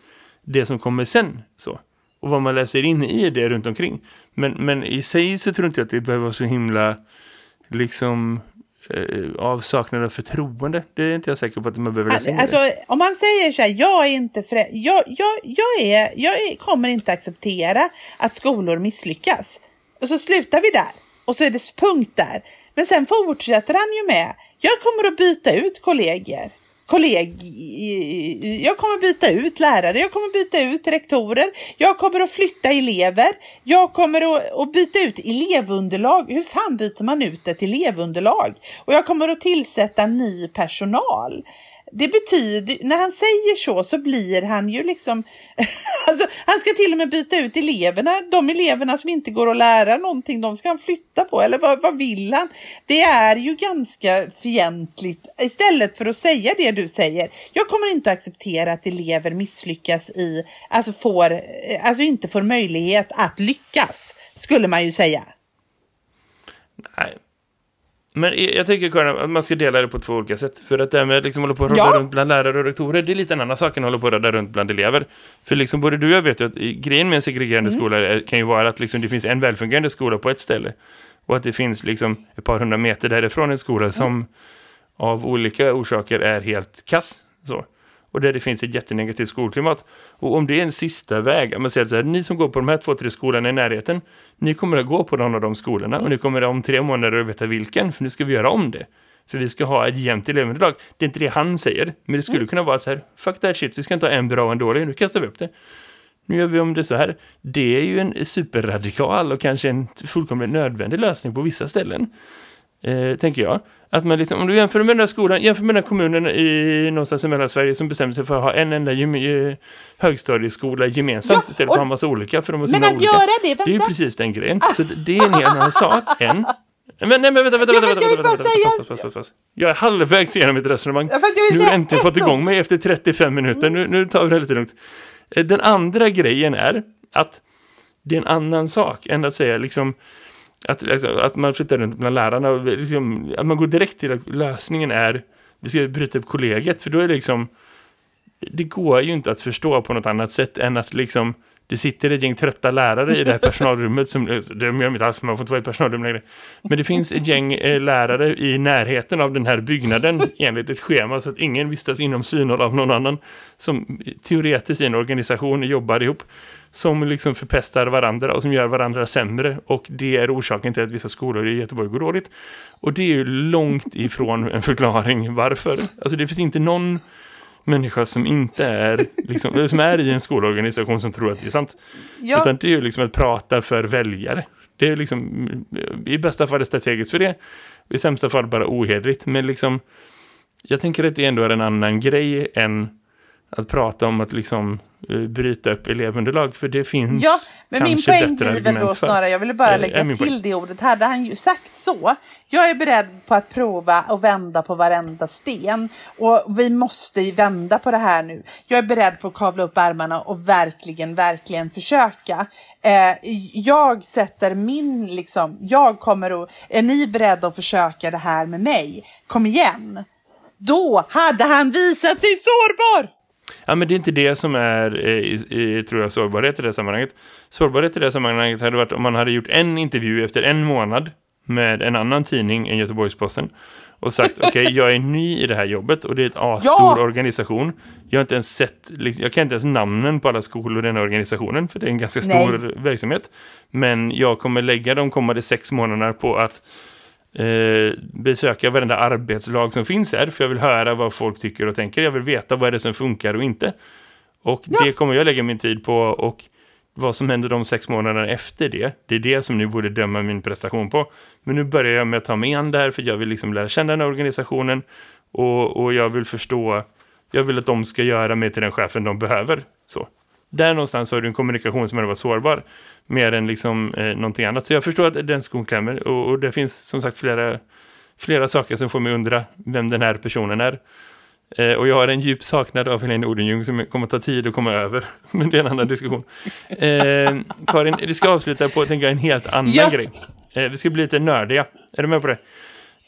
det som kommer sen. Så. Och vad man läser in i det runt omkring. Men, men i sig så tror jag inte att det behöver vara så himla liksom avsaknad av förtroende. Det är inte jag säker på att man behöver läsa in alltså. Om man säger så här, jag är inte för, jag, jag, jag, är, jag är, kommer inte acceptera att skolor misslyckas. Och så slutar vi där. Och så är det punkt där. Men sen fortsätter han ju med, jag kommer att byta ut kollegor. Kolleg... Jag kommer byta ut lärare, jag kommer byta ut rektorer, jag kommer att flytta elever, jag kommer att, byta ut elevunderlag. Hur fan byter man ut ett elevunderlag? Och jag kommer att tillsätta ny personal det betyder, när han säger så så blir han ju liksom, <laughs> alltså, han ska till och med byta ut eleverna, de eleverna som inte går att lära någonting, de ska han flytta på, eller vad, vad vill han? Det är ju ganska fientligt, istället för att säga det du säger, jag kommer inte att acceptera att elever misslyckas i, alltså får, alltså inte får möjlighet att lyckas, skulle man ju säga. Nej, men jag tycker Karin, att man ska dela det på två olika sätt. För att det här med att liksom hålla på att ja. runt bland lärare och rektorer, det är lite en annan sak än att hålla på att röra runt bland elever. För liksom både du och jag vet ju att grejen med en segregerande mm. skola kan ju vara att liksom det finns en välfungerande skola på ett ställe. Och att det finns liksom ett par hundra meter därifrån en skola som mm. av olika orsaker är helt kass. Så och där det finns ett jättenegativt skolklimat. Och om det är en sista väg, man säger så här, ni som går på de här två, tre skolorna i närheten, ni kommer att gå på någon av de skolorna och ni kommer om tre månader att veta vilken, för nu ska vi göra om det. För vi ska ha ett jämnt elevunderlag. Det är inte det han säger, men det skulle kunna vara så här, fuck that shit, vi ska inte ha en bra och en dålig, nu kastar vi upp det. Nu gör vi om det så här. Det är ju en superradikal och kanske en fullkomligt nödvändig lösning på vissa ställen eh, tänker jag. Att man liksom, om du jämför med den här skolan, jämför med den här kommunen i någonstans i Mellansverige som bestämmer sig för att ha en enda eh, högstadieskola gemensamt ja, istället för att ha en massa olika. För de är men att olika. göra det, vänta. Det är ju precis den grejen. Så det är en helt annan sak <laughs> än men, nej, men vänta, vänta, ja, vänta, vänta, vänta, vänta, vänta, vänta, Jag är halvvägs igenom mitt resonemang. Ja, du har äntligen fått igång mig efter 35 minuter. Nu, nu tar vi det lite lugnt. Eh, den andra grejen är att det är en annan sak än att säga liksom att, alltså, att man flyttar runt bland lärarna liksom, att man går direkt till att lösningen är vi ska bryta upp kollegiet för då är det liksom det går ju inte att förstå på något annat sätt än att liksom det sitter ett gäng trötta lärare i det här <laughs> personalrummet som, det gör inte alls man får inte vara i personalrum längre. Men det finns ett gäng eh, lärare i närheten av den här byggnaden <laughs> enligt ett schema så att ingen vistas inom synhåll av någon annan som teoretiskt i en organisation jobbar ihop som liksom förpestar varandra och som gör varandra sämre och det är orsaken till att vissa skolor i Göteborg går dåligt. Och det är ju långt ifrån en förklaring varför. Alltså det finns inte någon människa som inte är liksom, som är i en skolorganisation som tror att det är sant. Ja. Utan det är ju liksom att prata för väljare. Det är liksom i bästa fall strategiskt för det. I sämsta fall bara ohedligt. Men liksom jag tänker att det ändå är en annan grej än att prata om att liksom uh, bryta upp elevunderlag för det finns Ja, men min poäng blir väl då snarare, jag ville bara eh, lägga till poäng. det ordet. Hade han ju sagt så, jag är beredd på att prova och vända på varenda sten och vi måste vända på det här nu. Jag är beredd på att kavla upp ärmarna och verkligen, verkligen försöka. Eh, jag sätter min, liksom, jag kommer att, är ni beredda att försöka det här med mig? Kom igen! Då hade han visat sig sårbar! Ja, men det är inte det som är, eh, i, i, tror jag, sårbarhet i det sammanhanget. Sårbarhet i det sammanhanget hade varit om man hade gjort en intervju efter en månad med en annan tidning än Göteborgs-Posten och sagt <laughs> okej, jag är ny i det här jobbet och det är en A-stor Ja! organisation. Jag har inte ens sett, jag kan inte ens namnen på alla skolor i den här organisationen för det är en ganska stor verksamhet. Men jag kommer lägga de kommande sex månaderna på att eh, besöka varenda arbetslag som finns här för jag vill höra vad folk tycker och tänker. Jag vill veta vad är det som funkar och inte. Och det kommer jag lägga min tid på och vad som händer de sex månaderna efter det, det är det som nu borde döma min prestation på. Men nu börjar jag med att ta mig an det här för jag vill liksom lära känna den här organisationen och, och jag vill förstå, jag vill att de ska göra mig till den chefen de behöver. Så. Där någonstans har du en kommunikation som är varit sårbar mer än liksom eh, någonting annat. Så jag förstår att den skon klämmer och, och det finns som sagt flera, flera saker som får mig undra vem den här personen är. Eh, och jag har en djup saknad av Helene Odenjung som kommer att ta tid att komma över. <laughs> Men det är en annan diskussion. Eh, Karin, vi ska avsluta på tänker jag, en helt annan Ja. grej. Eh, vi ska bli lite nördiga. Är du med på det?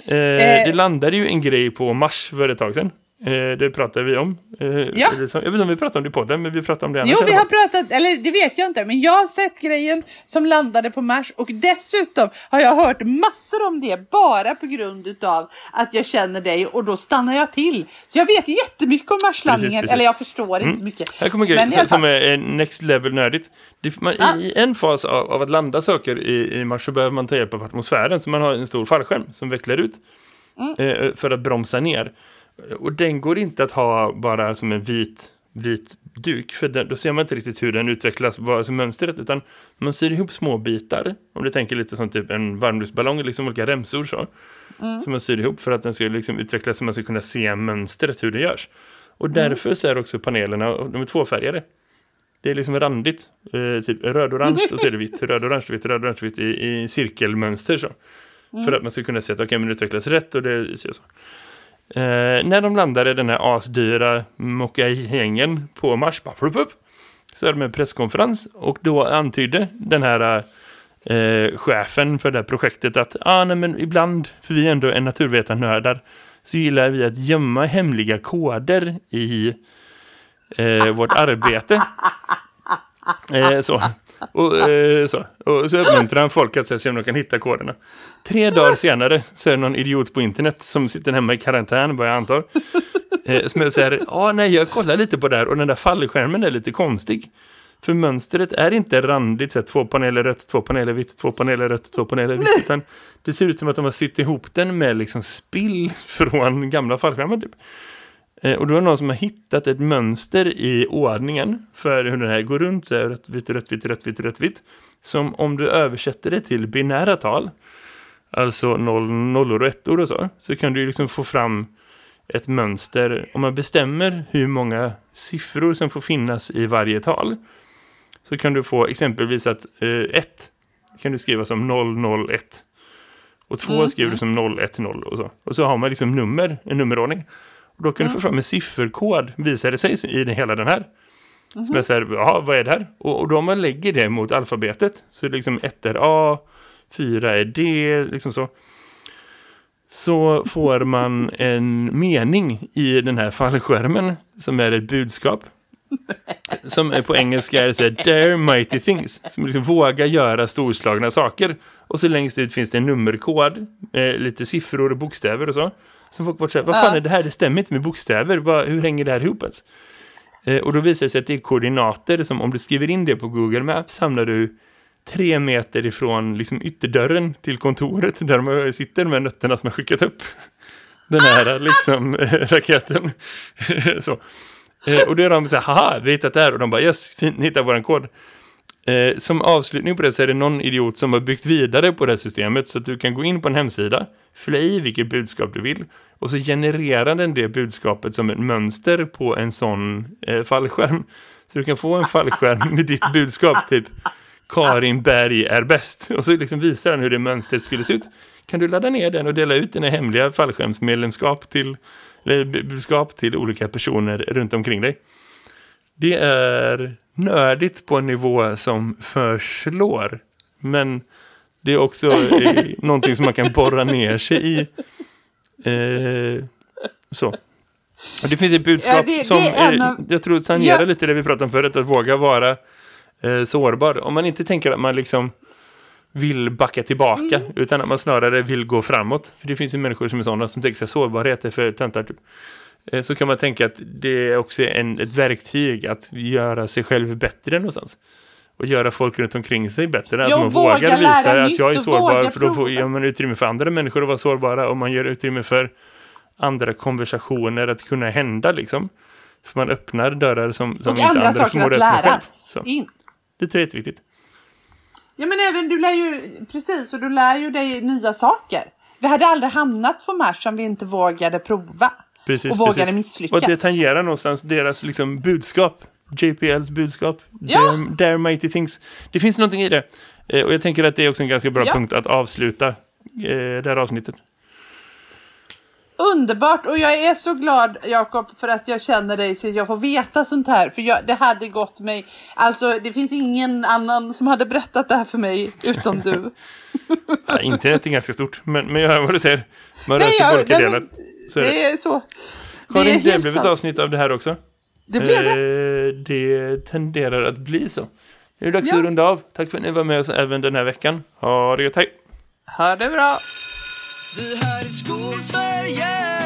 Eh, Eh. det landade ju en grej på Mars för ett tag sedan. Eh, det pratade vi om. Eh, Ja. Jag vet inte om vi pratade om det i podden, men vi pratade om det annars Jo, vi har pratat, eller det vet jag inte, men jag har sett grejen som landade på Mars och dessutom har jag hört massor om det bara på grund utav att jag känner dig och då stannar jag till. Så jag vet jättemycket om Marslandningen, Precis, precis. eller jag förstår inte så mycket. Här kommer en grej som fall- är next level nördigt. Det, man, Ah. I en fas av, av att landa saker i, i Mars så behöver man ta hjälp av atmosfären. Så man har en stor fallskärm som vecklar ut Mm. eh, för att bromsa ner. Och den går inte att ha bara som en vit, vit duk. För den, då ser man inte riktigt hur den utvecklas, vad som mönstret. Utan man syr ihop små bitar. Om du tänker lite som typ en varmluftsballong, liksom olika remsor så. Mm. Som man syr ihop för att den ska liksom utvecklas så man ska kunna se mönstret, hur det görs. Och Mm. därför så är också panelerna, de är tvåfärgade. Det är liksom randigt, eh, typ röd-orange och så är det vitt, röd-orange, vitt, röd-orange, vitt i, i cirkelmönster så. Mm. För att man ska kunna se att okej, men det utvecklas rätt och det ser så. Eh, när de landade den här asdyra Mokai-gängen på Mars, bara flup upp, så hade de en presskonferens och då antydde den här eh, chefen för det här projektet att ah, nej, men ibland, för vi är ändå en naturvetarnördar, så gillar vi att gömma hemliga koder i eh, vårt arbete. <laughs> Eh, så. Och, eh, så. och så uppmuntrar han folk att se om de kan hitta koderna. Tre dagar senare så är det någon idiot på internet som sitter hemma i karantän, vad jag antar. Eh, som säger, ja nej jag kollar lite på det här och den där fallskärmen är lite konstig. För mönstret är inte randigt, så här, två paneler rött, två paneler vitt, två paneler rött, två paneler vitt. Utan det ser ut som att de har sytt ihop den med liksom spill <laughs> från gamla fallskärmar. Typ. Eh, och då är det någon som har hittat ett mönster i ordningen för hur den här går runt, så här, rött, vitt, rött, vitt, rött, vitt, rött, vitt. Som om du översätter det till binära tal, alltså noll, nollor och ettor och så, så kan du liksom få fram ett mönster. Om man bestämmer hur många siffror som får finnas i varje tal så kan du få exempelvis att 1 eh, kan du skriva som 001 och 2 skriver du som 010 och så. Och så har man liksom nummer, en nummerordning. Och då kan du få fram en sifferkod, visar det sig i den, hela den här. Som är så här, ja, vad är det här? Och, och då om man lägger det mot alfabetet, så är det liksom 1 är A, 4 är D, liksom så. Så får man en mening i den här fallskärmen som är ett budskap. <laughs> Som är på engelska är så här, dare mighty things. Som liksom vågar göra storslagna saker. Och så längst ut finns det en nummerkod. Med lite siffror och bokstäver och så. Som folk får säga, vad fan är det här? Det stämmer inte med bokstäver. Vad, hur hänger det här ihop ens? Eh, och då visar det sig att det är koordinater som om du skriver in det på Google Maps hamnar du tre meter ifrån liksom ytterdörren till kontoret där de sitter med nötterna som har skickat upp den här liksom eh, <laughs> raketen. <laughs> så. Eh, och då är de så här, haha, vi har hittat det här. Och de bara, yes, fint, ni hittar våran kod. Eh, som avslutning på det så är det någon idiot som har byggt vidare på det här systemet så att du kan gå in på en hemsida, fylla i vilket budskap du vill och så genererar den det budskapet som ett mönster på en sån eh, fallskärm. Så du kan få en fallskärm med ditt budskap, typ Karin Berg är bäst. Och så liksom visar den hur det mönstret skulle se ut. Kan du ladda ner den och dela ut dina hemliga fallskärmsmedlemskap till, eller budskap till olika personer runt omkring dig. Det är nördigt på en nivå som förslår. Men det är också <laughs> någonting som man kan borra ner sig i. Eh, så. Och det finns ett budskap Ja, det- det som är en eh, av- jag tror tangerar Ja. lite det vi pratade om förut. Att våga vara eh, sårbar. Om man inte tänker att man liksom... vill backa tillbaka Mm. utan att man snarare vill gå framåt. För det finns ju människor som är sådana som tänker sig sårbarhet är för töntar typ. Eh, Så kan man tänka att det är också en, ett verktyg att göra sig själv bättre någonstans. Och göra folk runt omkring sig bättre. Att Ja, man våga vågar lära visa att jag är sårbar. För då får man utrymme för andra människor att vara sårbara. Och man gör utrymme för andra konversationer att kunna hända liksom. För man öppnar dörrar som, som Och inte andra andra förmår att öppna själv. Så, in. det tror jag är jätteviktigt. Ja men även du lär ju, precis, och du lär ju dig nya saker. Vi hade aldrig hamnat på Mars om vi inte vågade prova. Precis, och vågade precis. misslyckas. Och det tangerar någonstans deras liksom, budskap. JPLs budskap. Ja. Dare, mighty things. Det finns någonting i det. Eh, och jag tänker att det är också en ganska bra Ja. punkt att avsluta eh, det här avsnittet. Underbart och jag är så glad Jakob för att jag känner dig så jag får veta sånt här. För jag, det hade gått mig, alltså det finns ingen annan som hade berättat det här för mig utom du. <laughs> Ja, internet är ganska stort, men, men jag hör vad du säger. Man rör sig på olika delar. men Så är det. Det är så. Karin, det är det blev ett sant. avsnitt av det här också. Det blev det. Eh, det tenderar att bli så. Nu är det dags Ja. att runda av. Tack för att ni var med oss även den här veckan. Ha det gött, hej! Ha det bra. Vi här i Skolsverige